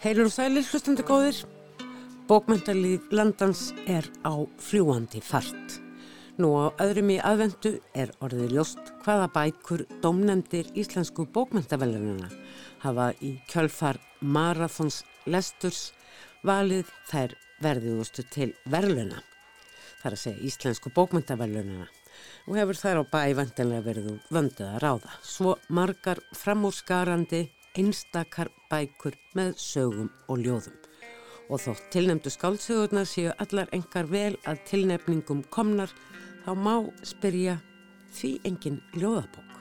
Heilur og sælir hlustandi góðir. Bókmyndalíð landans er á fljúandi fart. Nú á öðrum í aðvendu er orðið ljóst hvaða bækur domnendir íslensku bókmyndavelununa hafa í kjölfar marathons lesturs valið þær verðugustu til verluna. Það er að segja íslensku bókmyndavelununa og hefur þær á bæ vantilega verið vönduð að ráða. Svo margar framúrskarandi einstakar bækur með sögum og ljóðum. Og þótt tilnemdu skáldsögurnar séu allar engar vel að tilnefningum komnar, þá má spyrja því engin ljóðabók.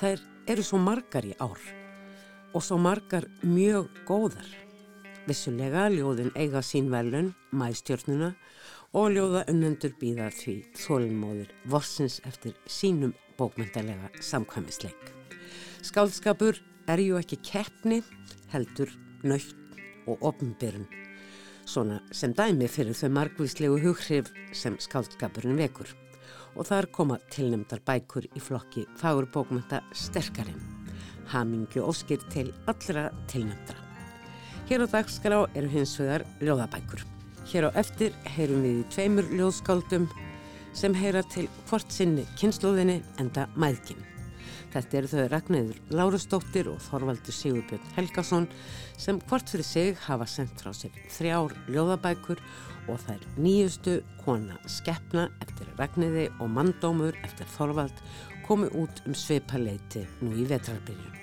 Þær eru svo margar í ár og svo margar mjög góðar. Vissulega ljóðin eiga sín velun, mæstjórnuna og ljóða unnendur býða því þólinnmóðir vorsins eftir sínum bókmyndalega samkvæmisleik. Skáldskapur er ju ekki keppni, heldur, nöytt og ofnbyrjun. Svona sem dæmi fyrir þau margvíslegu hughrif sem skáldskapurinn vekur. Og þar koma tilnemdar bækur í flokki fagurbókmynda sterkarinn. Hamingju óskir til allra tilnemdra. Hér á dagskrá eru hins vegar ljóðabækur. Hér á eftir heyrum við í tveimur ljóðskáldum sem heyra til hvort sinni kynnslóðinni enda mæðkinn. Þetta eru þau Ragnæður Lárusdóttir og Þorvaldur Sigurbjörn Helgason sem hvort fyrir sig hafa sendt frá sér þrjár ljóðabækur og þær nýjustu kona Skeppna eftir Ragnæði og Mandómur eftir Þorvald komu út um sveipaleiti nú í vetrarbyrju.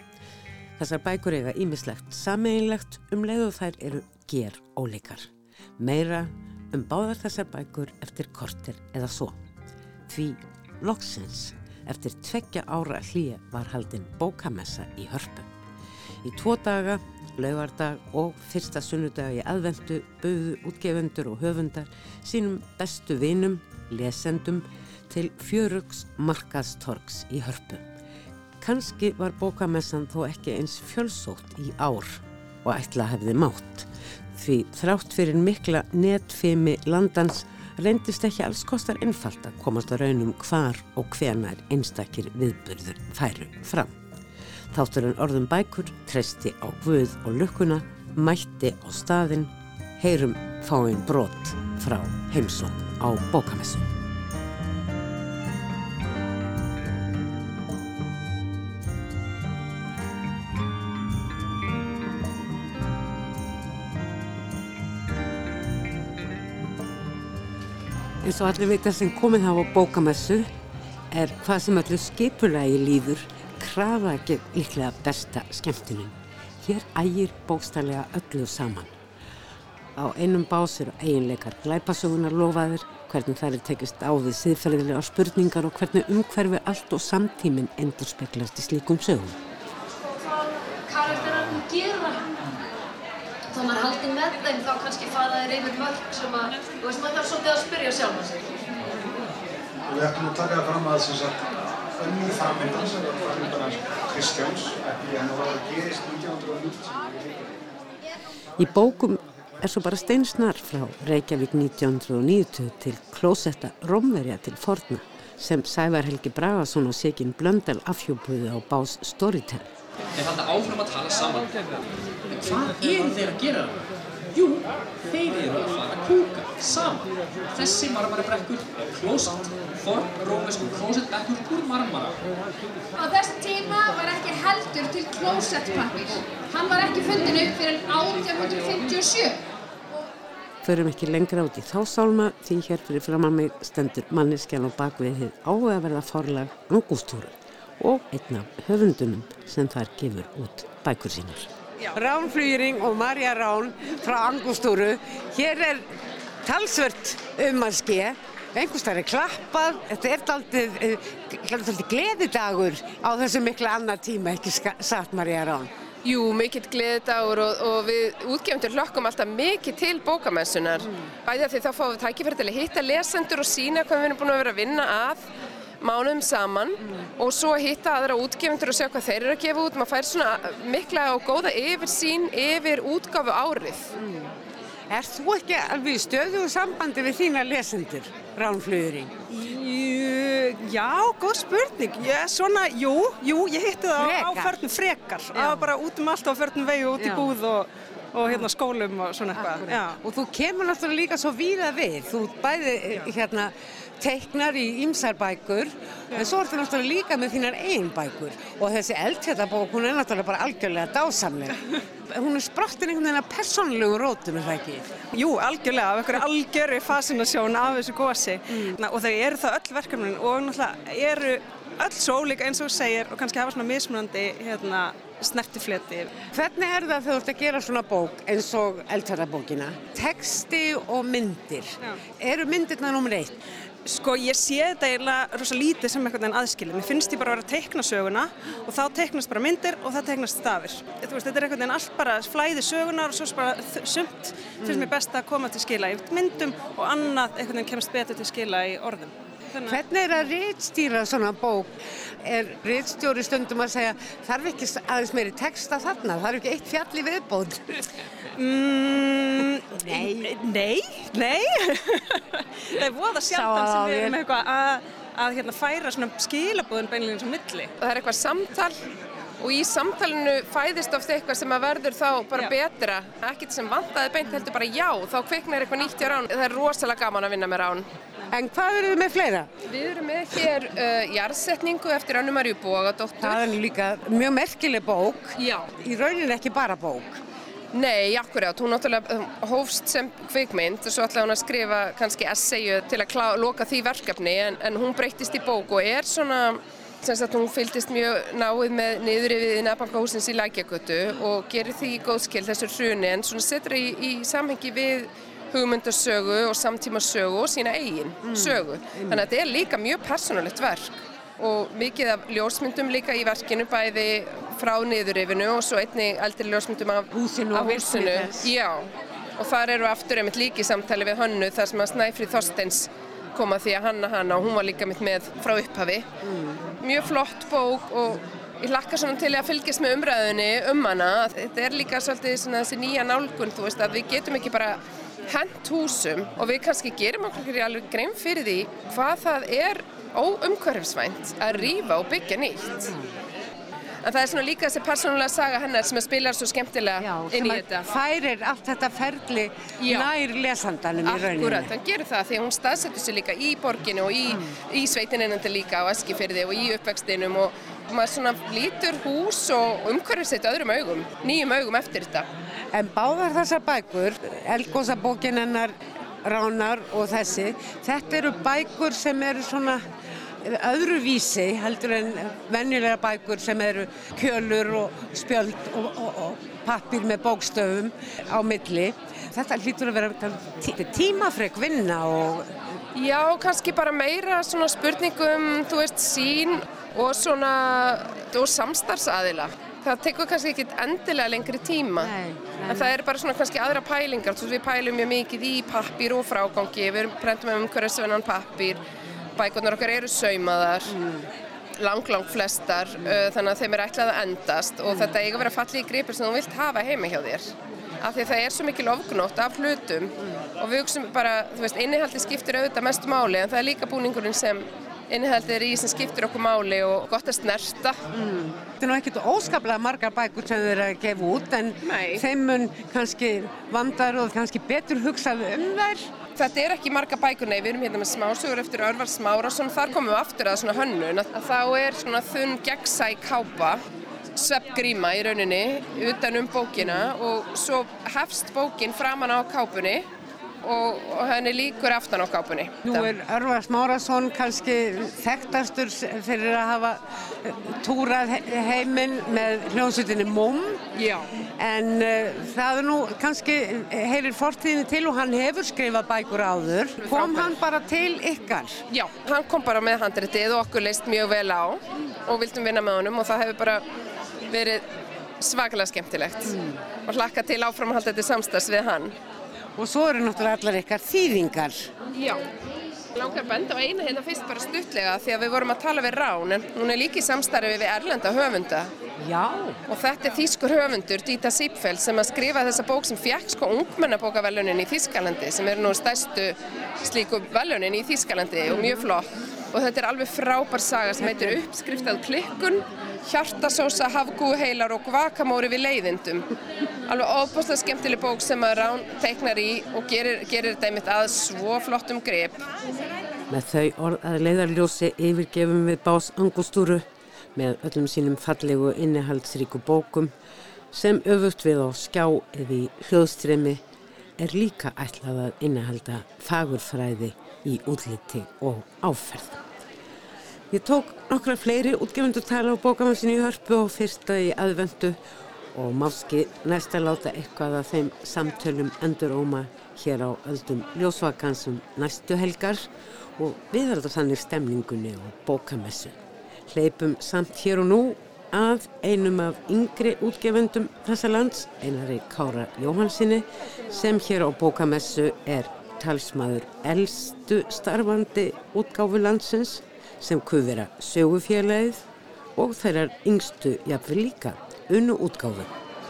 Þessar bækur eiga ímislegt sameinlegt um leiðu þær eru ger óleikar. Meira um báðar þessar bækur eftir kortir eða svo. Því loksins Eftir tveggja ára hlýja var haldinn bókamessa í hörpu. Í tvo daga, laugardag og fyrsta sunnudag í aðvendu buðu útgefendur og höfundar sínum bestu vinum, lesendum til fjörugs markaðstorgs í hörpu. Kanski var bókamessan þó ekki eins fjölsótt í ár og ætla hefði mátt því þrátt fyrir mikla netfimi landans reyndist ekki alls kostar einfalt að komast að raunum hvar og hvenar einstakir viðbyrður færu fram. Þátturinn orðum bækur treysti á guð og lukkuna, mætti á staðin, heyrum fáinn brot frá heimsón á bókamessum. Eins og allir vita sem komið hafa á bókamessu er hvað sem allir skipulagi líður krafa ekki líklega besta skemmtunum. Hér ægir bókstallega öllu saman. Á einum bás eru eiginleikar glæpasögunar lofaðir, hvernig það er tekist á við siðferðilega spurningar og hvernig umhverfi allt og samtíminn endur speklast í slíkum sögum. Hvað karakterarnir gera þá maður haldi með þeim þá kannski fara þeir yfir mörg sem að, þú veist, maður þarf svolítið að spyrja sjálf að sig. Við ættum að taka það fram að þess að önnur framvindan sem var framvindan hans Kristjáns, ekki hann var að gerist 1990. Í bókum er svo bara steinsnar frá Reykjavík 1990 til klósetta Rómverja til forna sem Sævar Helgi Bragason og Sigin Blöndal afhjópuði á bás Storytel. Þeir halda áfram að tala saman. En hvað eru þeir að gera? Jú, þeir eru að fara að kúka saman. Þessi marmarabrekkur er klósett, forn rómesku klósettbekkur úr marmara. Á þessum tíma var ekki heldur til klósettpappir. Hann var ekki fundin upp fyrir 1857. Förum ekki lengra út í þá sálma því hér fyrir fram að mig stendur manneskjan á bakvið þið áhugaverða forlag Angústúru og einna höfundunum sem þar gefur út bækur sínar. Ránflýring og Marja Rán frá Angústúru. Hér er talsvört um að ske. Engustar er klappað. Þetta er aldrei uh, gleðidagur á þessu mikla annar tíma, ekki satt Marja Rán? Jú, mikill gleðidagur og, og við útgefundur hlokkum alltaf mikið til bókamessunar. Mm. Bæði af því þá fáum við tækifæri til að hitta lesendur og sína hvað við erum búin að vera að vinna að mánuðum saman mm. og svo hitta aðra útgefundur og sjá hvað þeir eru að gefa út. Maður fær svona mikla og góða yfir sín yfir útgáfu árið. Mm. Er þú ekki alveg í stöðu og sambandi við þína lesendur, Ránflöðuring? Já, góð spurning. Ég, svona, jú, jú, ég hitti það á, á förnum frekar. Það var bara út um allt á förnum vegi út Já. í búð og og hérna skólum og svona eitthvað. Já. Og þú kemur náttúrulega líka svo víða við. Þú bæði eh, hérna teiknar í ýmsar bækur en svo ertu náttúrulega líka með þínar einn bækur og þessi eldfjallabók hún er náttúrulega bara algjörlega dásamleg. Hún er sprottin einhvern veginn að persónlegu rótum, er það ekki? Jú, algjörlega, af einhverju algjörri fascinasjón af þessu gósi mm. og þau eru það öll verkefnin og náttúrulega eru öll svo ólíka eins og segir og kannski hafa svona mismunandi hérna, snertifleti. Hvernig er það þegar þú ert að gera svona bók eins og eldfjallabókina? Teksti og myndir. Já. Eru myndirna nummer eitt? Sko ég sé þetta eiginlega rosa lítið sem einhvern veginn aðskilið. Mér finnst ég bara að vera að teikna söguna og þá teiknast bara myndir og það teiknast stafir. Þú veist, þetta er einhvern veginn allt bara flæði sögunar og svo bara sumt finnst mér best að koma til skila í myndum og annað einhvern veginn kemst betur til skila í orðum. Þannig Hvernig er að rítstýra svona bók? Er rítstjóri stundum að segja þarf ekki aðeins meiri texta þarna, þarf ekki eitt fjall í viðbót? Mm, Nei. Nei, nei. það er voða sjaldan sem við erum eitthvað að, að hérna, færa svona skilabúðin beinleginn svo milli. Það er eitthvað samtal og í samtalinu fæðist oft eitthvað sem að verður þá bara Já. betra. Ekkert sem vantaði beint heldur bara já, þá kveiknar eitthvað nýtt í rán. Það er rosalega gaman að vinna með rán. En hvað eru þið með fleira? Við erum með hér uh, jarðsetningu eftir Önnu Maríu Bógadóttur. Það er líka mjög merkileg bók, Já. í rauninni ekki bara bók. Nei, akkurát, hún náttúrulega hófst sem kvikmynd og svo ætlaði hún að skrifa kannski essayu til að klá, loka því verkefni en, en hún breyttist í bók og er svona, sem sagt hún fylgdist mjög náið með niður yfir nefnbankahúsins í Lækjakötu og gerir því góðskil þessur hruni en svona setur í, í samhengi við hugmyndasögu og samtímasögu og sína eigin sögu. Þannig að þetta er líka mjög persónulegt verk og mikið af ljósmyndum líka í verkinu bæði frá niðurrifinu og svo einnig eldri ljósmyndum af Húsinu af húsinu. Já, og þar eru aftur einmitt líki samtali við hönnu þar sem að Snæfríð Þorsteins koma því að hanna hana og hún var líka mitt með frá upphafi. Mjög flott bók og ég hlakka svona til að fylgjast með umræðunni um hana. Þetta er líka svolítið svona þessi nýja nálgun, þú veist, að við getum ekki bara hent húsum og við kannski gerum okkur ekki alveg grein fyrir því hvað það er óumhverfisvænt að rífa og byggja nýtt. En það er svona líka þessi persónulega saga hennar sem spilar svo skemmtilega inn í þetta. færir allt þetta ferli Já. nær lesandanum í rauninni. Akkurat, hann gerir það því að hún staðsetur sig líka í borginu og í, í sveitininandi líka á Eskifyrði og í uppvextinum og maður svona lítur hús og umhverfið sitt öðrum augum, nýjum augum eftir þetta. En báðar þessar bækur, Eldgósabókin hennar, Ránar og þessi, þetta eru bækur sem eru svona öðruvísi heldur en venjulega bækur sem eru kjölur og spjöld og, og, og pappir með bókstöfum á milli. Þetta hlýtur að vera tí- tímafrek vinna og Já, kannski bara meira svona spurningum, þú veist, sín og svona, og samstarfsaðila. Það tekur kannski ekki endilega lengri tíma. Nei, nei, En það er bara svona kannski aðra pælingar. Þú veist, við pælum mjög mikið í pappír og frágangi. Við prentum um umhverfisvennan pappír. Bækurnar okkar eru saumaðar. Lang, lang flestar. Uh, þannig að þeim er ætlað að endast. Og þetta eiga að vera fallið í gripir sem þú vilt hafa heima hjá þér. Af því að það er svo mikil ofgnótt af hlutum. Og við hugsaum bara, þú veist, innihaldi skiptir auðvitað mestu máli. En það er líka búningurinn sem innihaldið er í sem skiptir okkur máli og gott að snerta. Þetta er nú ekkert óskaplega margar bækur sem þau eru að gefa út en Nei. þeim mun kannski vandar og kannski betur hugsað um þær. Þetta er ekki marga bækur, nei, við erum hérna með smásögur eftir Örvar Smárasson, þar komum við aftur að svona hönnun, að þá er svona þunn gegnsæ kápa, sveppgríma í rauninni, utan um bókina og svo hefst bókin framan á kápunni og, og henni líkur aftan á kápunni. Nú er Örvar Smárasson kannski þekktastur fyrir að hafa eh, túrað he- heiminn með hljómsveitinni Mum Já. en uh, það er nú kannski heyrir fortíðinni til og hann hefur skrifað bækur áður. Kom Frábær. hann bara til ykkar? Já, hann kom bara með handritið og okkur leist mjög vel á og vildum vinna með honum og það hefur bara verið svakalega skemmtilegt og hlakka til áframhald þetta samstags við hann. Og svo eru náttúrulega allar ykkar þýðingar. Já. Langar að benda á eina hérna fyrst bara stuttlega því að við vorum að tala við Rán en hún er líka í samstarfi við erlenda höfunda Já. og þetta er þýskur höfundur Dita Sipfeld sem að skrifa þessa bók sem fjekk sko ungmennabókavelunin í Þýskalandi sem eru nú stærstu slíku velunin í Þýskalandi og mjög flott og þetta er alveg frábær saga sem heitir uppskriftað klikkun, hjartasósa, hafgúheilar og guacamole við leiðindum. Alveg óbúslega skemmtileg bók sem að Rán teiknar í og gerir, gerir þetta einmitt að svo flottum grep. Með þau orð að leiðarljósi yfirgefum við bás angustúru með öllum sínum fallegu innihaldsríku bókum sem öfugt við á skjá eða í hljóðstremi er líka ætlað að innihalda fagurfræði í útliti og áferð. Ég tók nokkra fleiri útgefundur tala á bókamansinu í hörpu og fyrsta í aðvendu og máski næsta láta eitthvað af þeim samtölum endur óma hér á öldum ljósvakansum næstu helgar og viðhalda þannig stemningunni og bókamessu. Hleypum samt hér og nú að einum af yngri útgefendum þessa lands, einari Kára Jóhansinni, sem hér á bókamessu er talsmaður eldstu starfandi útgáfu landsins sem kufira sögufélagið og þeirrar yngstu jafnveg líka unnu útgáfu.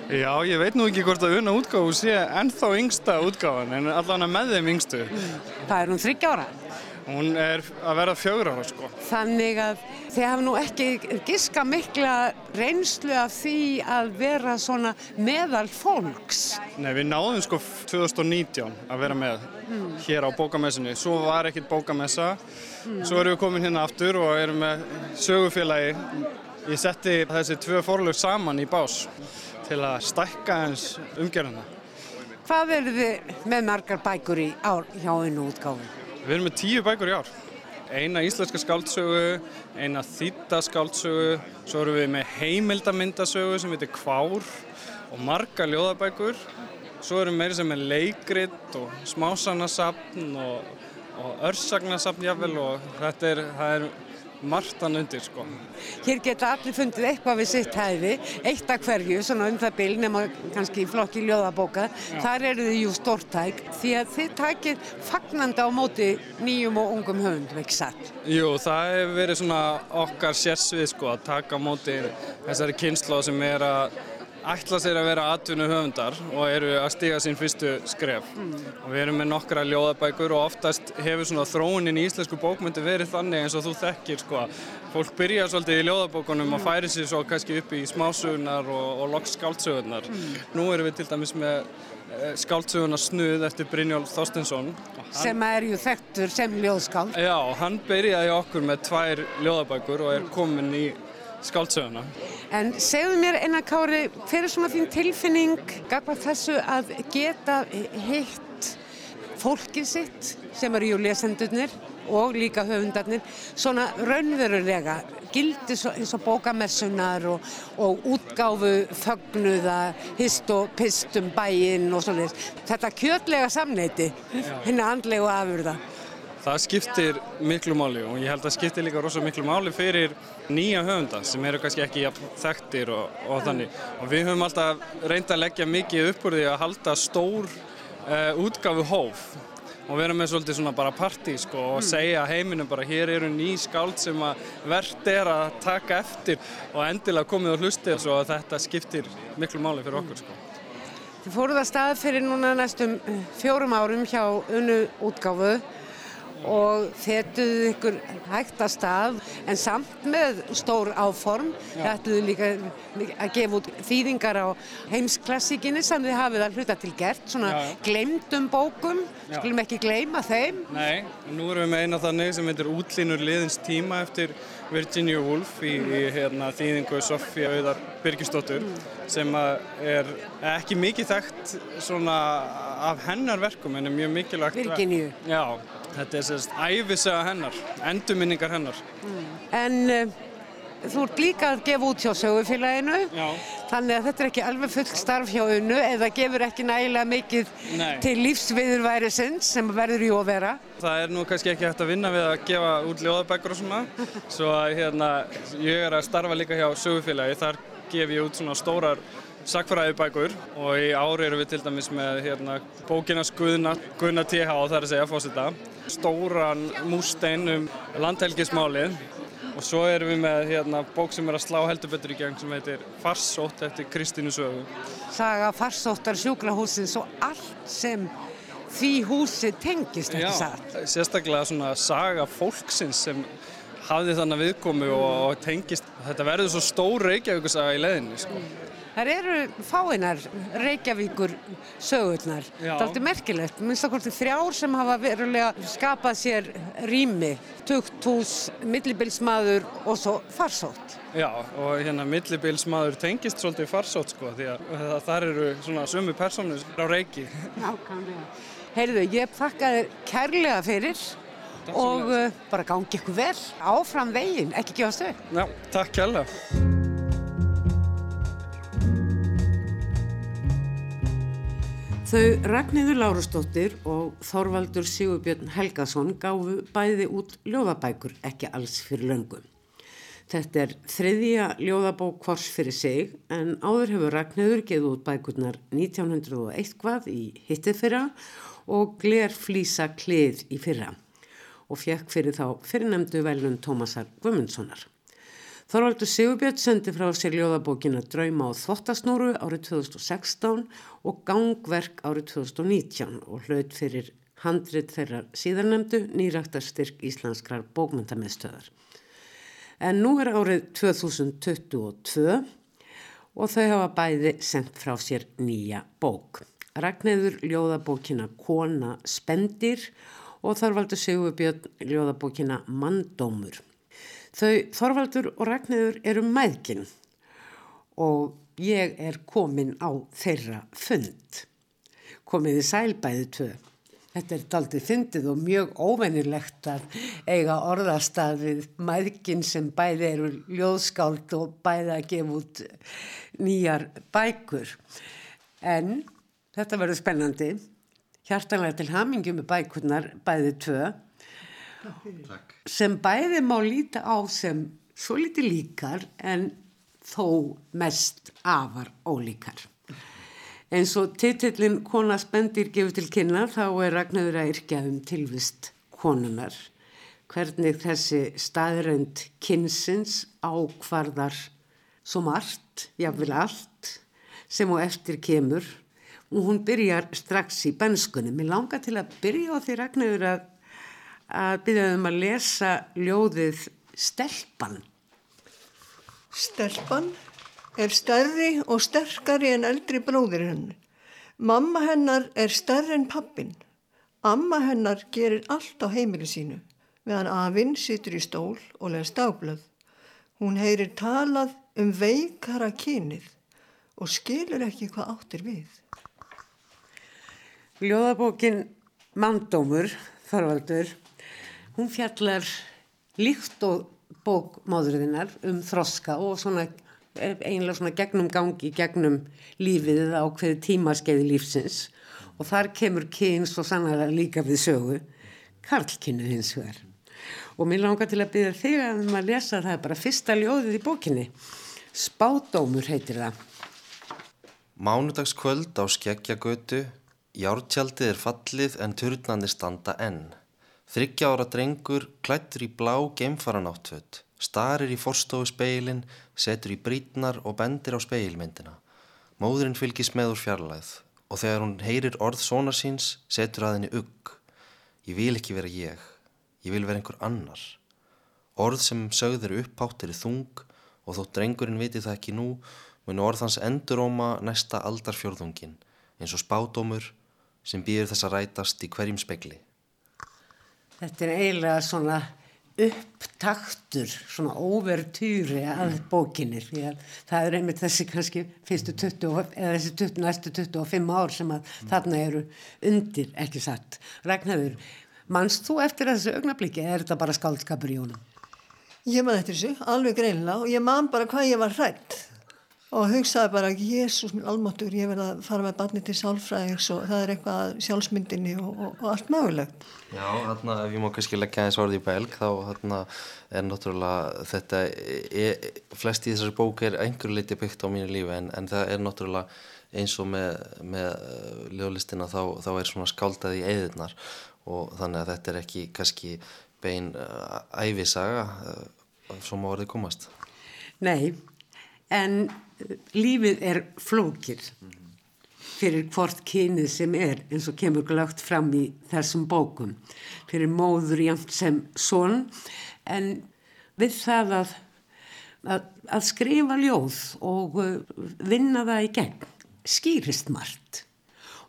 Já, ég veit nú ekki hvort að unna útgáfu sé ennþá yngsta útgáfan en allan að með þeim yngstu. Það er hún þryggjára. Hún er að vera fjögur ára sko. Þannig að þið hafa nú ekki giska mikla reynslu af því að vera svona meðal fólks. Nei, við náðum sko 2019 að vera með mm. hér á bókamessunni. Svo var ekkit bókamessa. Mm. Svo erum við komin hérna aftur og erum með sögufélagi. Ég setti þessi tvö fórlög saman í bás til að stækka eins umgerðuna. Hvað verður þið með margar bækur í ár hjá einu útgáfið? Við erum með tíu bækur í ár. Eina íslenska skáldsögu, eina þýtta skáldsögu, svo erum við með heimildamindasögu sem heitir Kvár og marga ljóðabækur. Svo erum við meira sem er leikrit og smásanasapn og, og örsagnasapn jáfnvel og þetta er, er margtan undir sko. Hér geta allir fundið eitthvað við sitt hæði, eitt af hverju, svona um það bil, nema kannski í flokki ljóðabóka, Já. þar eru þið jú stórtæk því að þið takir fagnandi á móti nýjum og ungum höfundum, ekki satt? Jú, það hefur verið svona okkar sérsvið sko að taka á móti þessari kynsla sem er að ætla sér að vera atvinnu höfundar og eru að stiga sín fyrstu skref mm. og við erum með nokkra ljóðabækur og oftast hefur svona þróunin í íslensku bókmyndi verið þannig eins og þú þekkir sko að fólk byrja svolítið í ljóðabókunum og færi sér svo kannski upp í smásugunar og, og loks skáltsugunar mm. nú erum við til dæmis með eh, skáltsuguna Snuð eftir Brynjólf Þorstinsson sem er ju þekktur sem ljóðskáld Já, hann byrjaði okkur með tvær ljóðabækur og er komin í skáldsöguna. En segðu mér eina Kári, hver er svona þín tilfinning gagvað þessu að geta hitt fólkið sitt sem eru jú lesendurnir og líka höfundarnir svona raunverulega? Gildi eins og bókamessunar og, og útgáfu fögnuða, hist og pistum bæinn og svona þetta kjötlega samneiti, henni andlega afurða. Það skiptir miklu máli og ég held að það skiptir líka rosalega miklu máli fyrir nýja höfunda sem eru kannski ekki þekktir og, og þannig. Og við höfum alltaf reynd að leggja mikið upp úr því að halda stór uh, útgafu hóf og vera með svolítið svona bara partí sko og mm. segja heiminu bara hér eru ný skáld sem að verðt er að taka eftir og endilega komið á hlusti og svo að þetta skiptir miklu máli fyrir okkur sko. Þið fóruð að stað fyrir núna næstum fjórum árum hjá unnu útgáfu og þetuðu ykkur hægt að stað en samt með stór áform þetuðu líka að gefa út þýðingar á heimsklassíkinni sem þið hafið að hluta til gert svona Já. glemdum bókum Já. skulum ekki gleyma þeim Nei, nú erum við með eina þannig sem heitir Útlínur liðins tíma eftir Virginia Woolf í, í hérna, þýðingu Sofía Auðar Birgisdóttur mm. sem er ekki mikið þekkt svona af hennar verkum en er mjög mikilvægt Virginia Já Þetta er sérst æfisaga hennar, endurminningar hennar. Mm. En uh, þú ert líka að gefa út hjá sögufélaginu, þannig að þetta er ekki alveg fullt starf hjá unnu eða gefur ekki nægilega mikið Nei. til lífsviðurværisins sem verður að vera. Það er nú kannski ekki hægt að vinna við að gefa út ljóðabækur og svona, svo að hérna, ég er að starfa líka hjá sögufélagi, þar gef ég út svona stórar sakfræðibækur og í ári eru við til dæmis með hérna, bókina Guðna, Guðna TH það er að segja fósita stóran mústein um landhelgismálið og svo erum við með hérna, bók sem er að slá heldurbetur í gang sem heitir Farsótt eftir Kristínu Sögu Saga Farsóttar sjúkrahúsins og allt sem því húsi tengist ekki satt. Já, sérstaklega svona saga fólksins sem hafði þannig viðkomi og, tengist, þetta verður svo stór Reykjavíkusaga í leðinni sko. Það eru fáinar Reykjavíkur sögurnar. Já. Það er alltaf merkilegt. Minnst okkur til þrjár sem hafa verulega skapað sér rými. Tugthús, millibilsmaður og svo farsótt. Já, og hérna millibilsmaður tengist svolítið farsótt sko, því að það, eru svona sömu personur á Reykji. Nákvæmlega. Heyrðu, ég þakka þér kærlega fyrir og uh, bara gangi ykkur vel. Áfram veginn, ekki gefast upp. Já, takk kærlega. Þau Ragnhildur Lárusdóttir og Þorvaldur Sigurbjörn Helgason gáfu bæði út ljóðabækur ekki alls fyrir löngum. Þetta er þriðja ljóðabók hvors fyrir sig en áður hefur Ragnhildur geið út bækurnar 1901 hvað í hittið fyrra og Gler flýsa klið í fyrra og fekk fyrir þá fyrirnemdu velun Tómasar Gumundssonar. Þorvaldur Sigurbjörn sendi frá sér ljóðabókina Drauma á þvottasnúru árið 2016 og Gangverk árið 2019 og hlaut fyrir handrit þeirra síðarnemdu nýræktarstyrk íslenskrar bókmyndamiðstöðar. En nú er árið 2022 og þau hafa bæði sendt frá sér nýja bók. Ragnæður ljóðabókina Kona Spendir og Þorvaldur Sigurbjörn ljóðabókina Mandómur. Þau Þorvaldur og Ragnæður eru mæðkin og ég er komin á þeirra fund. Komiði sælbæði tvö. Þetta er daldið fyndið og mjög óvenilegt að eiga orðastafið mæðkin sem bæði eru ljóðskáld og bæði að gefa út nýjar bækur. En þetta verður spennandi. Hjartanlega til hamingjum með bækurnar bæði tvö. Sem bæði má líta á sem svo liti líkar en þó mest afar ólíkar. En svo titillin Kona spendir gefur til kynna þá er Ragnarður að yrkja um tilvist konunar. Hvernig þessi staðrönd kynsins ákvarðar svo margt, jáfnvel allt, sem á eftir kemur og hún byrjar strax í benskunni. Mér langar til að byrja á því Ragnarður að, að byrja um að lesa ljóðið Stelpan. Stelpan er stærri og sterkari en eldri bróðir henni. Mamma hennar er stærri en pappin. Amma hennar gerir allt á heimilu sínu, meðan afinn situr í stól og leðst dagblöð. Hún heyrir talað um veikara kynið og skilur ekki hvað áttir við. Ljóðabókin Mandómur, Þorvaldur, hún fjallar líkt og bókmáðurðinnar um þroska og svona einlega svona gegnum gangi, gegnum lífið á hverju tímaskeiði lífsins og þar kemur kyn svo sannlega líka við sögu, karlkynnu hins vegar. Og mér langar til að byrja þig að um að lesa það er bara fyrsta ljóðið í bókinni. Spádómur heitir það. Mánudagskvöld á skeggjagötu, jártjaldið er fallið en turnandi standa enn. Þryggja ára drengur klættur í blá geimfaranáttföld, starir í forstofu speilin, setur í brítnar og bendir á speilmyndina. Móðurinn fylgis með úr fjarlæð og þegar hún heyrir orð svona síns setur að henni ugg. Ég vil ekki vera ég, ég vil vera einhver annar. Orð sem sögður uppháttir í þung og þótt drengurinn viti það ekki nú, mun orð hans enduróma næsta aldarfjörðungin eins og spádómur sem býður þess að rætast í hverjum spekli. Þetta er eiginlega svona upptaktur, svona overtýri að bókinir. Það er einmitt þessi kannski fyrstu 20, eða þessi 20, næstu 25 ár sem að mm. þarna eru undir, ekki satt. Ragnarður, mannst þú eftir þessu augnabliki eða er þetta bara skáldskapur í honum? Ég man eftir þessu, alveg greinlega og ég man bara hvað ég var hrætt og hugsaði bara, Jésús minn almáttur, ég verði að fara með barni til sálfræðings og það er eitthvað sjálfsmyndinni og, og, og allt mögulegt. Já, þarna, ef ég má kannski leggja eins orði í belg, þá þarna er náttúrulega þetta, er, flest í þessari bók er einhverju liti byggt á mínu lífi en, en það er náttúrulega eins og með, með uh, ljóðlistina þá, þá er svona skáldaði í eðirnar og þannig að þetta er ekki kannski bein uh, æfisaga uh, sem á orðið komast. Nei, en lífið er flókir fyrir hvort kynið sem er eins og kemur glögt fram í þessum bókum fyrir móður jæmt sem son. En við það að, að, að skrifa ljóð og uh, vinna það í gegn skýrist margt.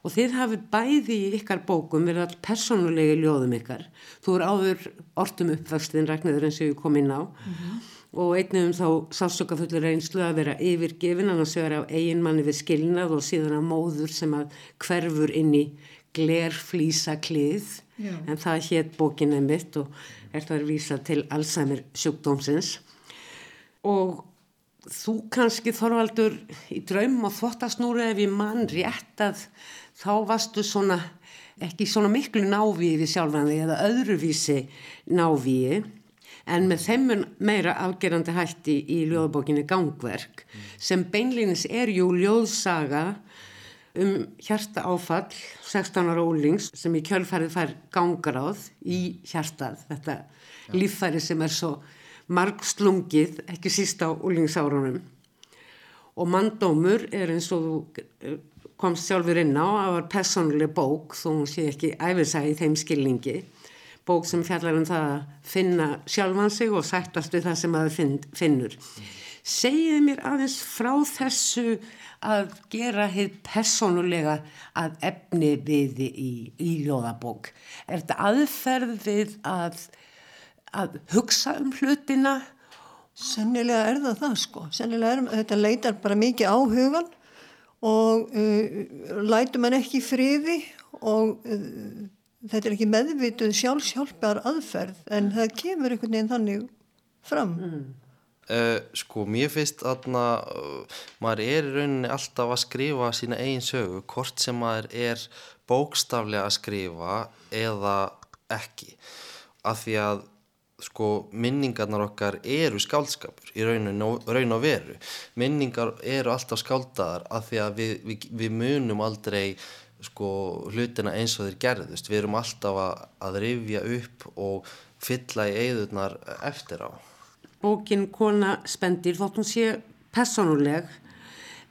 Og þið hafið bæði í ykkar bókum verið all personulegi ljóðum ykkar. Þú eru áður ortum uppvöxtin Ragnarður eins og ég kom inn á. Mm -hmm. Og einnið um þá sásökafullur reynslu að vera yfirgefin annars vegar á eiginmanni við skilnað og síðan á móður sem að hverfur inn í glerflýsa klið Já. en það hétt bókin er mitt og er það að vísa til Alzheimer sjúkdómsins. Og þú kannski Þorvaldur í draum og þvottasnúri ef ég mann rétt að þá varstu svona ekki svona miklu návíi við sjálfan þig eða öðruvísi návíi en með þeim meira afgerandi hætti í ljóðbókinni Gangverk mm. sem beinlinis er jú ljóðsaga um hjarta áfall 16 ára ólings sem í kjölfarið fær gangaráð í hjartað þetta ja. líffæri sem er svo marg slungið ekki síst á ólingsárunum og manndómur er eins og þú komst sjálfur inn á að var personlega bók þó hún sé ekki æfisæði í þeim skilningi bók sem fjallar um það að finna sjálfan sig og sættast við það sem finn, finnur. Segið mér aðeins frá þessu að gera hitt personulega að efni við í, í ljóðabók. Er þetta aðferðið að, að hugsa um hlutina? Sennilega er það það sko. Sennilega er þetta leitar bara mikið á hugan og uh, lætu mann ekki friði og uh, þetta er ekki meðvituð sjálfsjálfbar aðferð en það kemur einhvern veginn þannig fram. Mm. uh, Sko mér finnst að uh, maður er í rauninni alltaf að skrifa sína eigin sögu hvort sem maður er bókstaflega að skrifa eða ekki. Af því að sko minningarnar okkar eru skáldskapur í raun og, raun og veru. Minningar eru alltaf skáldaðar af því að við, við, við munum aldrei sko hlutina eins og þeir gerðust við erum alltaf að, að rifja upp og fylla í eigðurnar eftir á. Bókin Kona Spendir þótt hún sé personuleg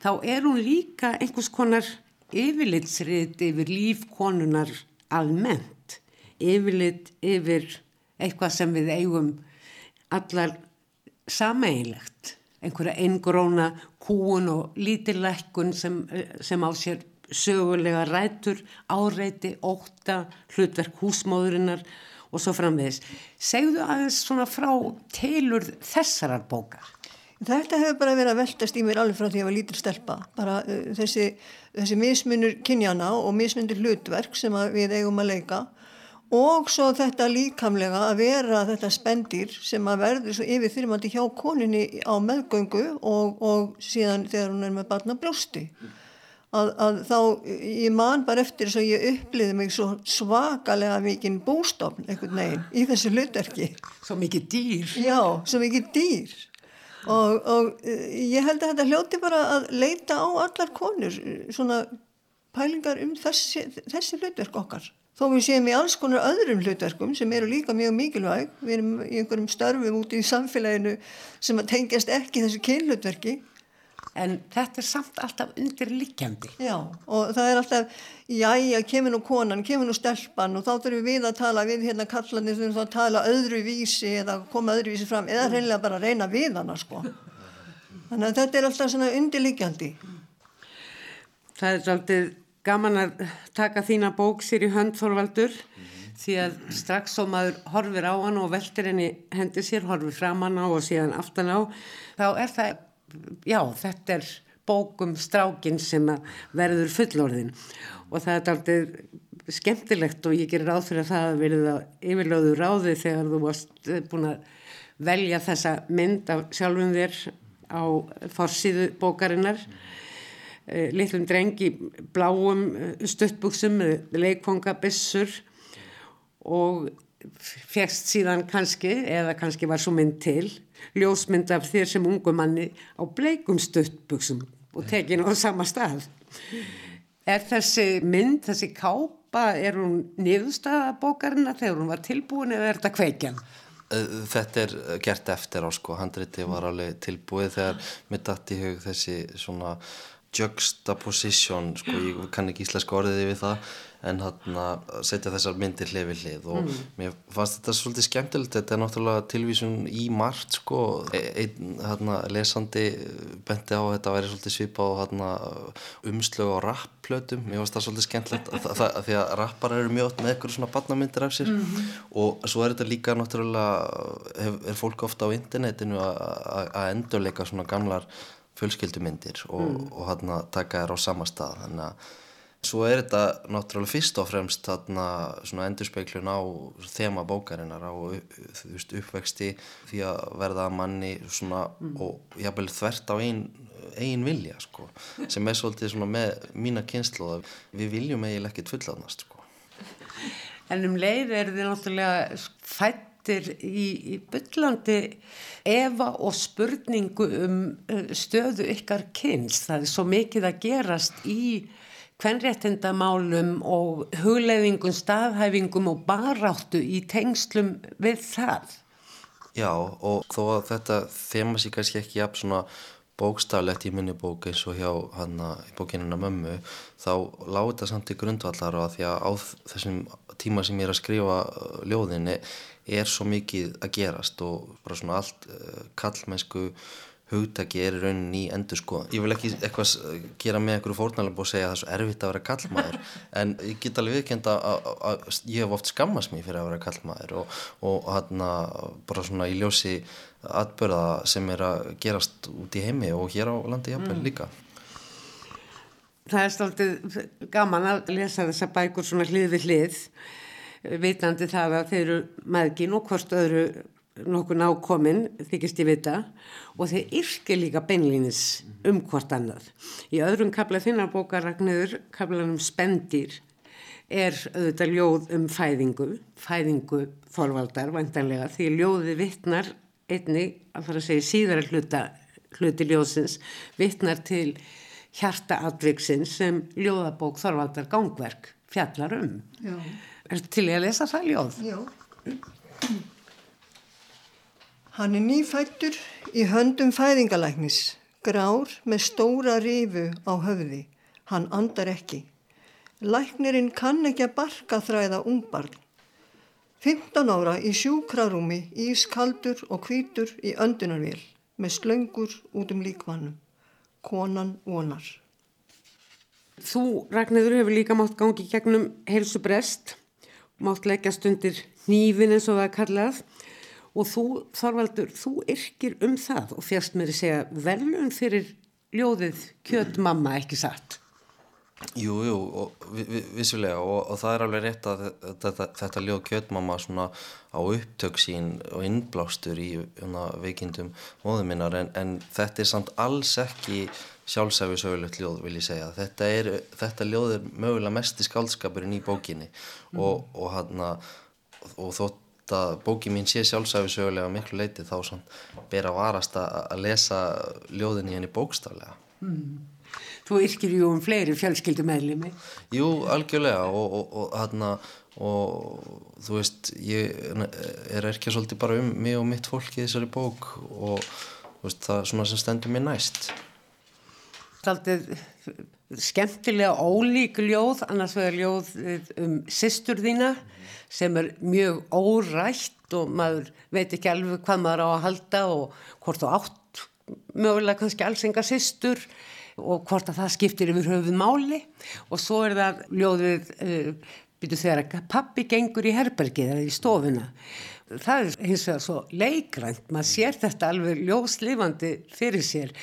þá er hún líka einhvers konar yfirlitsrið yfir lífkonunar almennt. Yfirlit yfir eitthvað sem við eigum allar sameigilegt einhverja eingróna kúun og lítilækkun sem, sem á sér sögulega rætur, áreiti, óta, hlutverk húsmóðurinnar og svo framvegis. Segðu aðeins svona frá telur þessarar bóka? Þetta hefur bara verið að veltast í mér alveg frá því að ég var lítil stelpa. Bara uh, þessi, þessi mismunur kynjana og mismunur hlutverk sem við eigum að leika og svo þetta líkamlega að vera þetta spendir sem að verður svo yfir þyrmandi hjá koninni á meðgöngu og, og síðan þegar hún er með barna brjósti að, að þá ég man bara eftir þess að ég uppliði mig svo svakalega mikinn bústofn einhvern veginn í þessu hlutverki. Svo mikið dýr. Já, svo mikið dýr. Og, og ég held að þetta hljóti bara að leita á allar konur svona pælingar um þessi, þessi hlutverk okkar. Þó við séum í alls konar öðrum hlutverkum sem eru líka mjög mikilvæg, við erum í einhverjum starfum út í samfélaginu sem tengjast ekki þessu kynhlutverki. En þetta er samt alltaf undirlikjandi. Já, og það er alltaf, jájá, kemur nú konan, kemur nú stelpan og þá þurfum við að tala við hérna kallanir, þurfum að tala öðru vísi eða koma öðru vísi fram eða reynilega bara að reyna við hana, sko. Þannig að þetta er alltaf svona undirlikjandi. Það er alltaf gaman að taka þína bók sér í hönd Þorvaldur mm -hmm. því að strax svo maður horfir á hann og veltir henni hendi sér, horfir fram hann á og síðan aftan á, þá er það já, þetta er bókum strákin sem verður fullorðin og það er aldrei skemmtilegt og ég gerir ráð fyrir að það verið að yfirlöðu ráði þegar þú varst búin að velja þessa mynd af sjálfum þér á fórsíðu bókarinnar. Eh, litlum drengi bláum eh, stuttbuksum með leikfangabissur og fegst síðan kannski, eða kannski var svo mynd til, ljósmynd af þér sem ungu manni á bleikum stuttbuksum og tekin á sama stað. Er þessi mynd, þessi kápa, er hún niðurstaða bókarina þegar hún var tilbúin eða er þetta kveikjan? Þetta er gert eftir á sko, handriti var alveg tilbúið þegar mitt dætt í hug þessi svona juxtaposition, sko, ég kann ekki íslenska orðið yfir það en hann að setja þessar myndir hlið við hlið og mm. mér fannst þetta svolítið skemmtilegt þetta er náttúrulega tilvísun í margt sko, e, einn hann lesandi benti á þetta að vera svolítið svipa á umslög á rapplötum, mér fannst það svolítið skemmtilegt að, að, að því að rappar eru mjög með eitthvað svona barnamyndir af sér mm -hmm. og svo er þetta líka náttúrulega hef, er fólk ofta á internetinu að endurleika svona gamlar fjölskyldumyndir og, mm. og hann að taka þér á sama stað þannig að Svo er þetta náttúrulega fyrst og fremst þarna svona endurspeiklun á þema bókarinnar á veist, uppvexti því að verða manni svona mm. og jábel þvert á einn ein vilja sko sem er svolítið svona með mína kynslu og við viljum eiginlega ekkert fullaðnast sko. En um leið er þið náttúrulega fættir í, í byllandi efa og spurningu um uh, stöðu ykkar kyns. Það er svo mikið að gerast í kvenréttindamálum og hugleðingum, staðhæfingum og baráttu í tengslum við það. Já og þó að þetta þema sér kannski ekki jafn svona bókstaflegt í minni bók eins og hjá hann í bókinina mömmu þá láði þetta samt í grundvallar og að því að á þessum tíma sem ég er að skrifa ljóðinni er svo mikið að gerast og bara svona allt uh, kallmennsku hugtaki er í rauninni í endur sko ég vil ekki eitthvað gera með einhverju fórnalöf og segja að það er svo erfitt að vera kallmaður en ég get alveg viðkend að ég hef oft skammast mér fyrir að vera kallmaður og, og hann bara svona í ljósi atbörða sem er að gerast út í heimi og hér á landi jafnvel mm. líka. Það er stoltið gaman að lesa þessa bækur svona hlið við hlið vitandi það að þeir eru maðgin og hvort öðru nokkuð nákominn, þykist ég vita og þeir yrkir líka beinlýnis um hvort annað. Í öðrum kabla þinnar bókarragnöður, kablanum Spendir, er auðvitað ljóð um fæðingu, fæðingu þorvaldar vantanlega því ljóði vittnar einni, að fara að segja síðara hluta, hluti ljóðsins, vittnar til hjarta atviksins sem ljóðabók þorvaldar gangverk fjallar um. Já. Er til ég að lesa það ljóð? Já. Hann er nýfættur í höndum fæðingalæknis, grár með stóra rifu á höfði. Hann andar ekki. Læknirinn kann ekki að barka þræða ungbarn. 15 ára í sjúkrarúmi, ískaldur og hvítur í öndunarvél með slöngur út um líkvannum. Konan vonar. Þú, Ragnarður, hefur líka mátt gangi gegnum heilsubrest, mátt leggja stundir nývin eins og það kallað og þú, Þorvaldur, þú yrkir um það og fjast mér að segja velun fyrir ljóðið kjöt mamma ekki satt. Jú, jú, og, vissulega og, og það er alveg rétt að þetta, þetta ljóð kjötmamma svona á upptöksín og innblástur í una, veikindum móðuminnar en, en þetta er samt alls ekki sjálfsæfi sögulegt ljóð vil ég segja. Þetta, er, þetta ljóð er mögulega mest í skaldskapurinn í bókinni mm. og, og hann að og þótt að bóki mín sé sjálfsæfisögulega miklu leiti þá svona ber að varast að lesa ljóðin í henni bókstaflega mm. Þú yrkir ju um fleiri fjölskyldumæðlimi Jú, algjörlega og, og, og, hana, og þú veist ég er ekki svolítið bara um mig og mitt fólk í þessari bók og veist, það er svona sem stendur mér næst Þaldið skemmtilega ólík ljóð. Annars vegar ljóð um sýstur þína sem er mjög órætt og maður veit ekki alveg hvað maður á að halda og hvort þú átt mögulega kannski alls enga sýstur og hvort að það skiptir yfir höfuð máli. Og svo er það ljóðið uh, byrju þegar pappi gengur í herbergið eða í stofuna það er hins vegar svo leikrænt maður sér þetta alveg ljóslifandi fyrir sér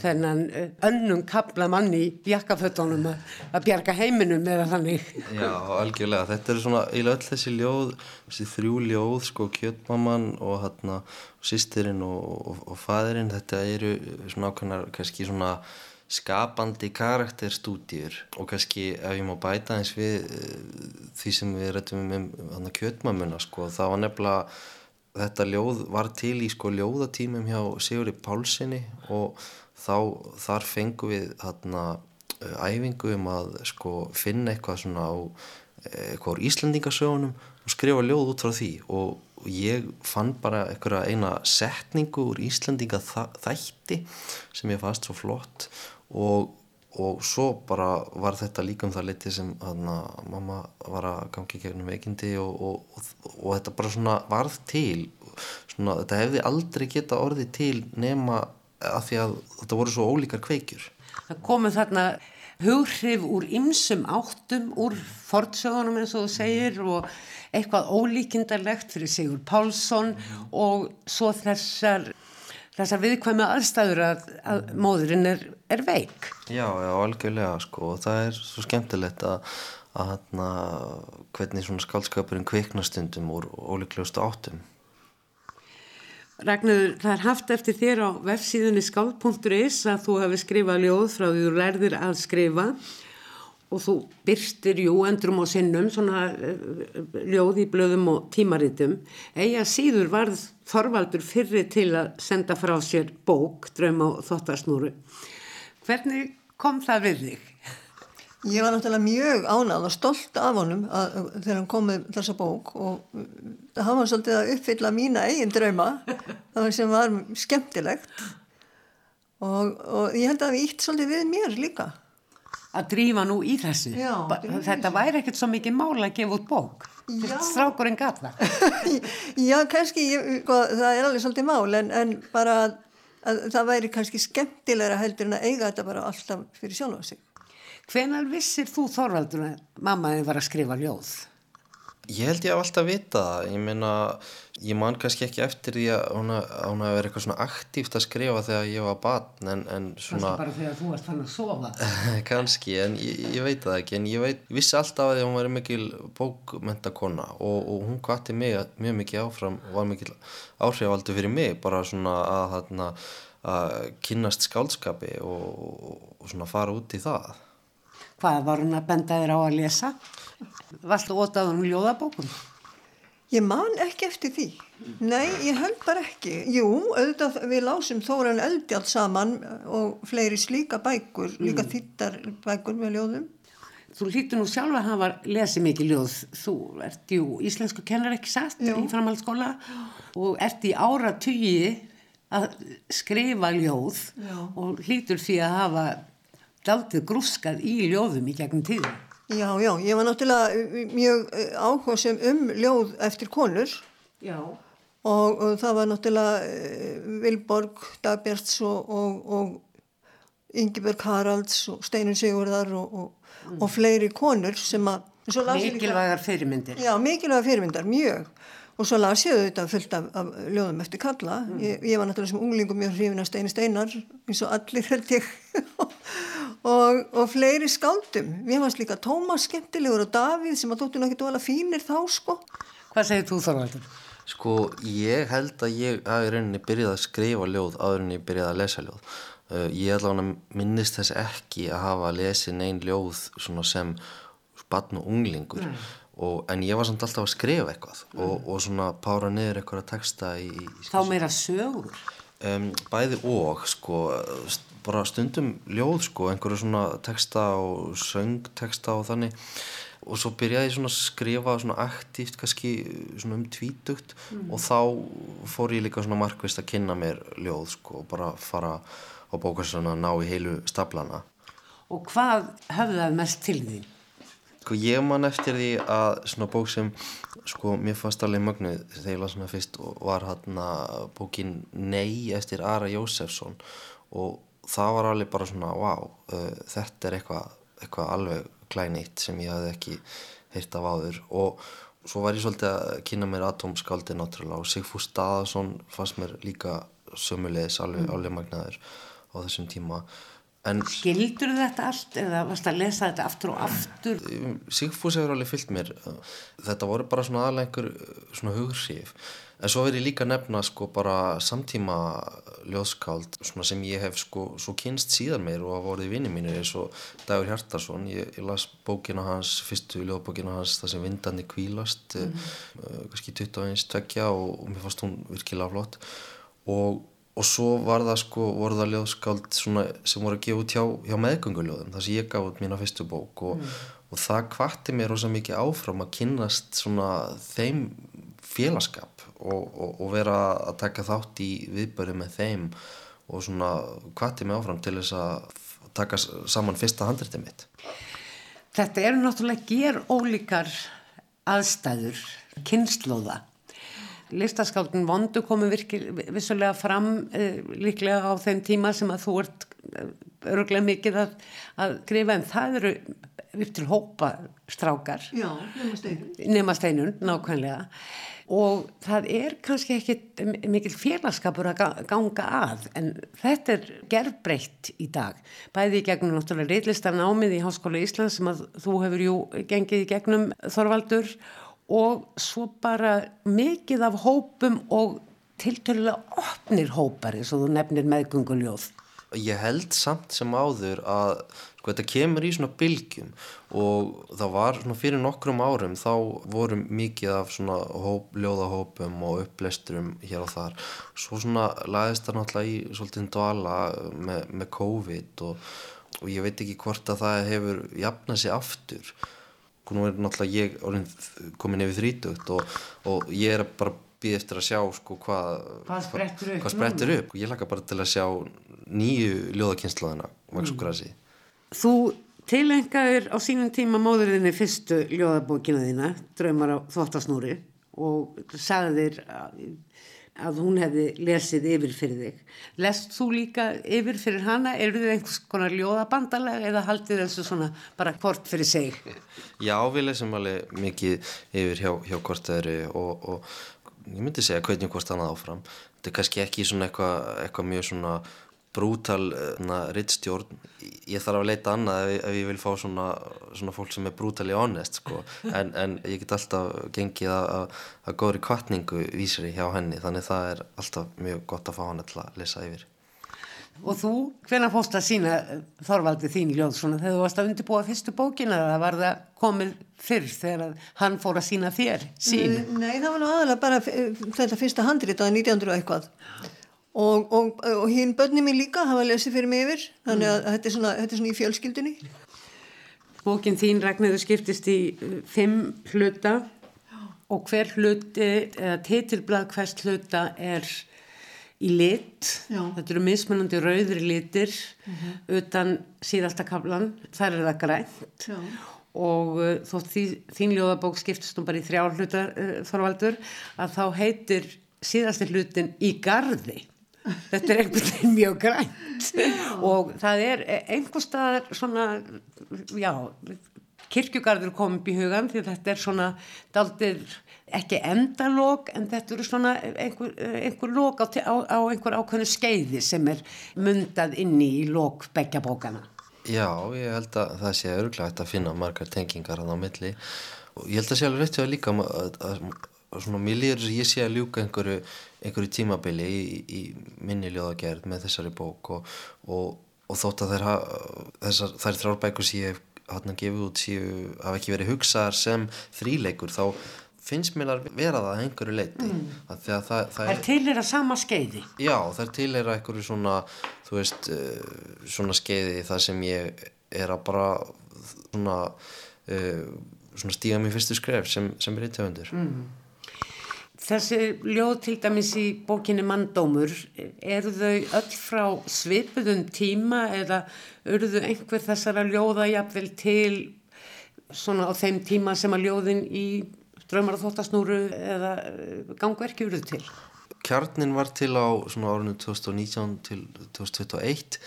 þennan eh, önnum kabla manni í jakkafötunum að bjarga heiminum eða þannig. Já, algjörlega, þetta er svona í öll þessi ljóð, þessi þrjú ljóð sko, kjötmamman og hérna sýstirinn og, og, og fæðirinn þetta eru svona ákveðnar kannski svona skapandi karakterstúdjur og kannski ef ég má bæta eins við eh, því sem við rættum um, um kjötmamuna sko, þá var nefnilega þetta ljóð var til í sko ljóðatímum hjá Sigurði Pálssoni og þá þar fengum við þarna eh, æfingu um að sko finna eitthvað svona á eh, eitthvað úr Íslandingasögunum og skrifa ljóð út frá því. Og ég fann bara einhverja eina setningu úr Íslandinga þætti sem ég fannst svo flott. og, og svo bara var þetta líka um það litið sem hana, mamma var að gangi gegnum veikindi og, og, og, og þetta bara svona varð til. Svona, þetta hefði aldrei geta orðið til nema að því að þetta voru svo ólíkar kveikjur. Það komu þarna hughrif úr ymsum áttum úr fortsögunum eins og þú segir og eitthvað ólíkindarlegt fyrir Sigur Pálsson og svo þessar þessar viðkvæmi aðstæður að, að móðurinn er, er veik. Já, já, algjörlega sko og það er svo skemmtilegt að, að hana, hvernig svona skálskapurinn kviknastundum úr ólíklegustu áttum. Ragnar, það er haft eftir þér á vefsíðunni skál.is að þú hefði skrifað ljóð frá því þú lærðir að skrifa og þú byrstir jú endrum og sinnum svona eh, ljóð í blöðum og tímaritum. Eiga síður varð Þorvaldur fyrri til að senda frá sér bók, draum á þottarsnúru hvernig kom það við þig? Ég var náttúrulega mjög ánað og stolt af honum að, þegar hann kom með þessa bók og það hafa svolítið að uppfylla mína eigin drauma sem var skemmtilegt. Og, og ég held að það ítt svolítið við mér líka að drífa nú í þessu. Já, þetta væri ekkert svo mikið mála að gefa út bók. Strákurinn gata Já, kannski ég, sko, það er alveg svolítið mál en, en bara að, að það væri kannski skemmtilegra heldur en að eiga þetta bara alltaf fyrir sjálf á sig. Hvenar vissir þú Þorvaldur að mammaði var að skrifa ljóð? Ég held ég að alltaf vita það, ég meina, ég man kannski ekki eftir því að hún hafi verið eitthvað svona aktíft að skrifa þegar ég var barn en, en svona... Kannski bara þegar þú varst fann að sofa? kannski, en ég, ég veit það ekki, en ég, veit, vissi alltaf að hún var mikil bókmentakonna og, og hún kvatti mig mjög mikið áfram og var mikil áhrifaldur fyrir mig, bara svona að, að, að kynnast skálskapi og, og svona fara út í það. Hvað var hún að benda þér á að lesa? Varstu ótað um ljóðabókum? Ég man ekki eftir því. Nei, ég held bara ekki. Jú, auðvitað við lásum Þóran Eldjald saman og fleiri slíka bækur, mm. líka þittar bækur með ljóðum. Þú lítur nú sjálfa að hafa lesið mikið ljóð. Þú ert jú íslensku kennar ekki satt Jú. í framhaldsskóla og ert í ára tugi að skrifa ljóð Já. og lítur því að hafa daldið grúskað í ljóðum í gegnum tíðum. Já, já, ég var náttúrulega eh, mjög eh, áhugasum um ljóð eftir konur já. og, og það var náttúrulega uh, Vilborg, Dagbjörns og, og, og Ingeberg Haralds og Steinun Sigurðar og, mm. og fleiri konur sem að Mikilvægar fyrirmyndir Já, mikilvægar fyrirmyndir, mjög og svo las ég þetta fullt af, af ljóðum eftir kalla mm. ég, ég var náttúrulega sem unglingum mjög hrifin að Steini Steinar eins og allir held ég og, og fleiri skáldum við fannst líka Tómas skemmtilegur og Davíð sem að náttúrulega ekki dóla fínir þá sko Hvað segir þú Þorvaldur? Sko ég held að ég hafi rauninni byrjað að skrifa ljóð áður en ég byrjað að lesa ljóð uh, ég allavega minnist þess ekki að hafa að lesi neyn ljóð sem barn og unglingur mm. Og, en ég var samt alltaf að skrifa eitthvað mm. og, og svona pára niður eitthvað að texta í, í þá meira sögur um, bæði og sko bara stundum ljóð sko einhverju svona texta og söngteksta og þannig og svo byrjaði ég svona að skrifa svona aktíft kannski svona um tvítugt mm. og þá fór ég líka svona markvist að kynna mér ljóð sko og bara fara á bókastöðuna að ná í heilu staplana Og hvað höfðað mest til því? Sko ég man eftir því að svona bók sem sko mér fannst alveg mögnuð þegar ég las hana fyrst var hérna bókin Nei eftir Ara Jósefsson og það var alveg bara svona wow, uh, þetta er eitthvað eitthva alveg klæneitt sem ég hafði ekki heyrt af áður og svo var ég svolítið að kynna mér atomskaldi náttúrulega og Sigfús Daðarsson fannst mér líka sömulegis alveg, mm. alveg magnaður á þessum tíma En, Skildur þetta allt eða varst að lesa þetta aftur og aftur? Sigfús hefur alveg fyllt mér. Þetta voru bara svona einhver svona hugursíf. En svo verður ég líka nefna sko bara samtíma ljóðskáld sem ég hef sko svo kynst síðan mér og hafa vorið vinið mínir eins og Dagur Hjartarsson. Ég, ég las bókina hans, fyrstu ljóðbókina hans það sem vindandi kvílast, mm -hmm. uh, kannski 21 tvekja og, og mér fannst hún virkilega flott og og svo var það sko, voru það ljóðskáld sem voru að gefa út hjá, hjá meðgönguljóðum þar sem ég gaf út mína fyrstu bók og, mm. og það kvatti mér rosa mikið áfram að kynast svona þeim félagskap og, og, og vera að taka þátt í viðböru með þeim og svona kvatti mig áfram til þess að taka saman fyrsta handriti mitt. Þetta eru náttúrulega ger ólíkar aðstæður, kynnslóða. Listaskáldin vondu komu vissulega fram uh, líklega á þeim tíma sem að þú ert uh, öruglega mikið að, að skrifa en það eru upp til hópa strákar. Já, nema steinun. Nema steinun, nákvæmlega. Og það er kannski ekki mikil félagskapur að ganga að en þetta er gerðbreytt í dag. Bæði í gegnum náttúrulega reillistar námið í Háskóla Íslands sem að þú hefur jú gengið í gegnum Þorvaldur og svo bara mikið af hópum og tiltölulega opnir hópar eins og þú nefnir meðgunguljóð. Ég held samt sem áður að sko þetta kemur í svona bylgjum og það var svona fyrir nokkrum árum þá vorum mikið af svona hóp, ljóðahópum og uppleisturum hér og þar. Svo svona laðist það náttúrulega í svolítið dvala með, með COVID og, og ég veit ekki hvort að það hefur jafnað sér aftur. Nú er náttúrulega ég komin yfir þrítugt og, og ég er bara býð eftir að sjá sko hvað hvað sprettur upp, hvað sprettur upp. ég laka bara til að sjá nýju ljóðakynslaðina Grassi. Þú tilengaður á sínum tíma móðurðinni fyrstu ljóðabókina þína Draumar á þvottasnúri og sagðir að hún hefði lesið yfir fyrir þig. Lest þú líka yfir fyrir hana? Er þið einhvers konar ljóðabandalega eða haldið þessu svona bara hvort fyrir seg? Já, við lesum alveg mikið yfir hjá, hjá hvort þeirri og, og ég myndi segja hvernig hvort annað áfram. Þetta er kannski ekki svona eitthvað eitthva mjög svona brútal rittstjórn ég þarf að leita annað ef, ef ég vil fá svona, svona fólk sem er brútali honest sko. en, en ég get alltaf gengið að, að góðri kvartningu vísri hjá henni þannig það er alltaf mjög gott að fá hann til að lesa yfir Og þú, hvernig fórst að sína Þorvaldi þín ljóð svona þegar þú varst að undirbúa fyrstu bókina eða var það komið fyrr þegar hann fór að sína þér sín? Nei, það var nú aðalega bara þetta fyrsta handrit á 1900 og eitthvað og, og, og hinn börni mín líka hafa lesið fyrir mig yfir þannig að þetta er svona, þetta er svona í fjölskyldunni. Bókin þín Ragnarður skiptist í uh, fimm hluta. Og hver hluti eða titilblad hvers hluta er í lit. Já. þetta eru mismunandi rauðri litir mm -hmm. utan síðasta kaplan þar er það grænt. Já. og uh, þótt því, þín ljóðabók skiptist nú bara í þrjá hluta uh, Þorvaldur að þá heitir síðasti hlutin í gardi þetta er einhvern veginn mjög grænt. Og það er einhver staðar svona já, kirkjugarður kom upp í hugan því þetta er svona daldir ekki endalók en þetta eru svona einhver, einhver lók á, á, á einhver ákveðnu skeiði sem er mundað inni í lók begja bókana Já, ég held að það sé öruglega að finna margar tengingar hann á milli. Og ég held að sé alveg rétti að líka að, að, að svona mér líður ég sé að ljúka einhverju einhverju tímabili í, í minni ljóðagerð með þessari bók og, og, og þótt að ha, þessar, þær þrárbækur sem ég hef gefa út séu hafa ekki verið hugsaðar sem þríleikur þá finnst mér að vera það að einhverju leiti mm. að það, það, það er til að sama skeiði já það er til að einhverju svona þú veist uh, svona skeiði það sem ég er að bara svona, uh, svona stíga mér fyrstu skref sem, sem er í töfundur mm. Þessi ljóð til dæmis í bókinni Mandómur, eru þau öll frá svipuðum tíma eða eru þau einhver þessara ljóða jafnvel til svona á þeim tíma sem að ljóðin í Draumar og þóttasnúru eða eh, gangverki eru til? Kjarnin var til á svona árinu 2019 til 2021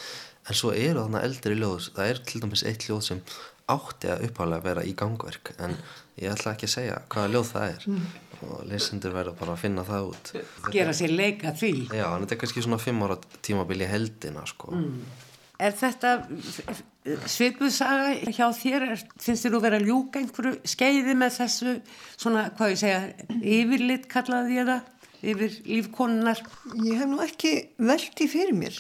en svo eru þarna eldri ljóð, það er til dæmis eitt ljóð sem átti að upphálega vera í gangverk en ég ætla ekki að segja hvaða ljóð það er mm. Og lesendur verður bara að finna það út gera sér leika því já, en þetta er kannski svona fimm ára tímabili heldina sko mm. Er þetta svipuð saga hjá þér? Er, finnst þér að ljúka einhverju skeiði með þessu svona, hvað ég segja, yfirlit kallaði ég það, yfir lífkonunar? Ég hef nú ekki veldi fyrir mér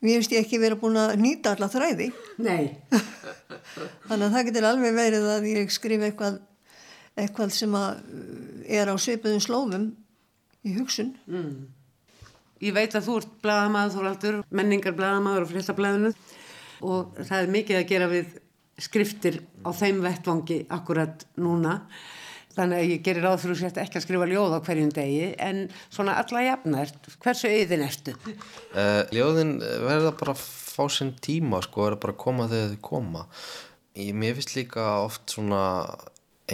Mér finnst ég ekki verið búin að nýta alla þræði. Nei. Þannig að það getur alveg verið að ég skrif eitthvað, eitthvað sem er á sveipuðum slófum í hugsun. Mm. Ég veit að þú ert bladamaður, þú er alltur menningar bladamaður og fréttablaðinu og það er mikið að gera við skriftir á þeim vettvangi akkurat núna þannig að ég gerir ráð fyrir að ekki að skrifa ljóð á hverjum degi en svona alla jafna, hversu auðin ertu? Uh, ljóðin verða bara fá sinn tíma sko, er bara að koma þegar þau koma ég, mér finnst líka oft svona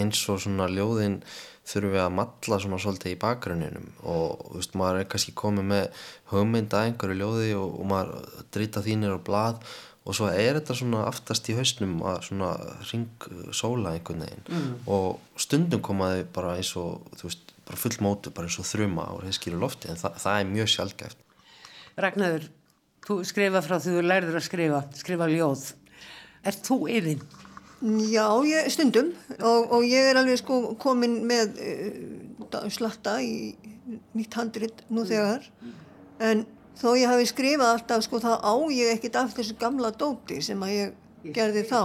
eins og svona ljóðin þurfum við að matla svona svolítið í bakgrunninum og þú veist maður er kannski komið með hugmynd að einhverju ljóði og, og maður drita þínir á blað og svo er þetta svona aftast í hausnum að svona ring sóla einhvern veginn mm. og stundum komaði bara eins og þú veist bara full mótu bara eins og þrjuma og heiskýru lofti en það, það er mjög sjálfgæft Ragnar, þú skrifa frá því þú lærður að skrifa, skrifa ljóð Er þú yfir? Já, ég, stundum. Og, og ég er alveg sko komin með uh, slatta í nýtt handrit nú þegar. En þó ég hafi skrifað alltaf sko þá á ég ekkit af þessu gamla dóti sem að ég gerði þá.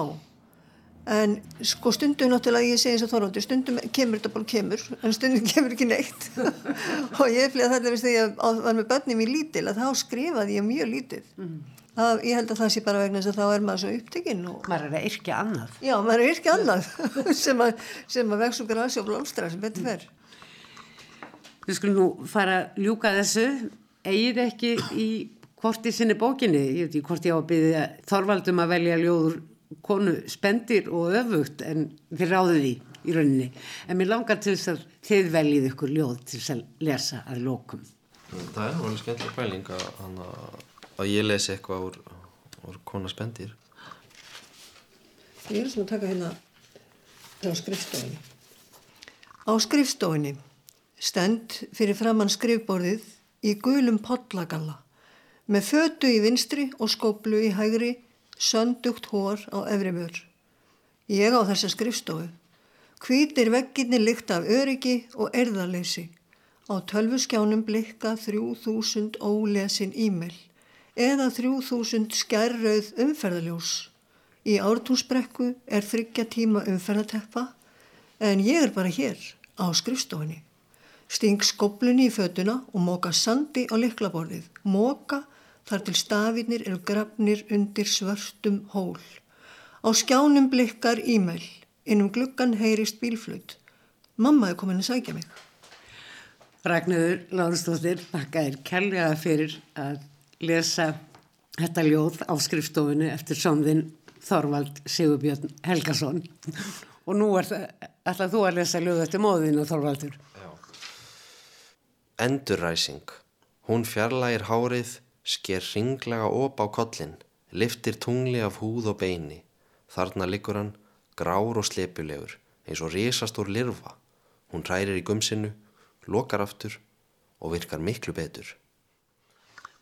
En sko stundum náttúrulega ég segi eins og þorvaldur stundum kemur þetta bara kemur en stundum kemur ekki neitt. Og ég flega þetta þegar ég var með börnum í lítil að þá skrifaði ég mjög lítil mm. Það, ég held að það sé bara vegna þess að þá er maður svo upptekinn og... Maður er að yrkja annað. Já, maður er að yrkja annað sem að, að og grasi og blómstra sem betur fer. Við skulum nú fara að ljúka þessu. Egið ekki í hvort í sinni bókinni, ég veit ekki hvort ég á að byggja Þorvaldum að velja ljóður konu spendir og öfugt en þið ráðið því í rauninni. En mér langar til þess að þið veljið ykkur ljóð til þess að lesa að lókum. Það er náttúrulega skemmtilega pæling að ég lesi eitthvað úr, úr kona spendir Ég er sem að taka hérna á skrifstofinni Á skrifstofinni stend fyrir framann skrifborðið í gulum podlagalla með fötu í vinstri og skoblu í hægri söndugt hór á efri mör. Ég á þessa skrifstofu. Hvítir vegginni lykt af öryggi og erðarleysi. Á tölvuskjánum blikka þrjú þúsund ólesin e-mail eða 3000 skærrauð umferðaljós. Í ártúnsbrekku er þryggja tíma umferðateppa en ég er bara hér á skrifstofinni. Sting skoblunni í fötuna og móka sandi á liklaborðið. Móka þar til stafinir eru grafnir undir svörstum hól. Á skjánum blikkar e-mail. Innum gluggan heyrist bílflut. Mamma er komin að sækja mig. Ragnarður Lárustóttir, þakka þér kærlega fyrir að lesa þetta ljóð á skrifstofunni eftir sonðin Þorvald Sigurbjörn Helgason. Og nú er það þú að lesa ljóð eftir móðinu Þorvaldur? Já. Endurræsing. Hún fjarlægir hárið sker ringlega op á kollin liftir tungli af húð og beini. Þarna liggur hann grár og slepulegur eins og risastór lirfa. Hún rærir í gumsinu lokar aftur og virkar miklu betur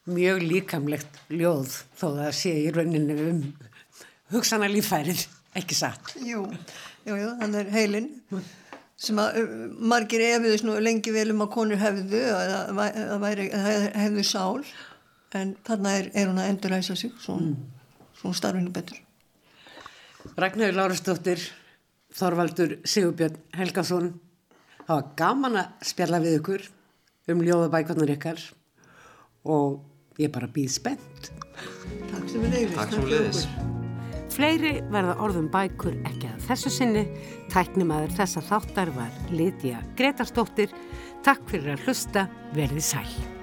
mjög líkamlegt ljóð þó það sé í rauninu um hugsana lífærið, ekki satt. Jú, jú, jú, þannig er heilin sem að margir efiðis nú lengi vel um að konur hefðu að hefðu sál en þarna er, er hún að enduræsa sig svo, mm. svo starfinu betur. Ragnar Lárastóttir Þorvaldur Sigurbjörn Helgason það var gaman að spjalla við ykkur um ljóðabækvarnar ykkar og Ég er bara býð spennt. Takk sem við leiðist. Takk sem við leiðist. Fleiri verða orðum bækur ekki að þessu sinni. Tæknimaður þessa þáttar var Lítiða Gretarstóttir. Takk fyrir að hlusta. Verði sæl.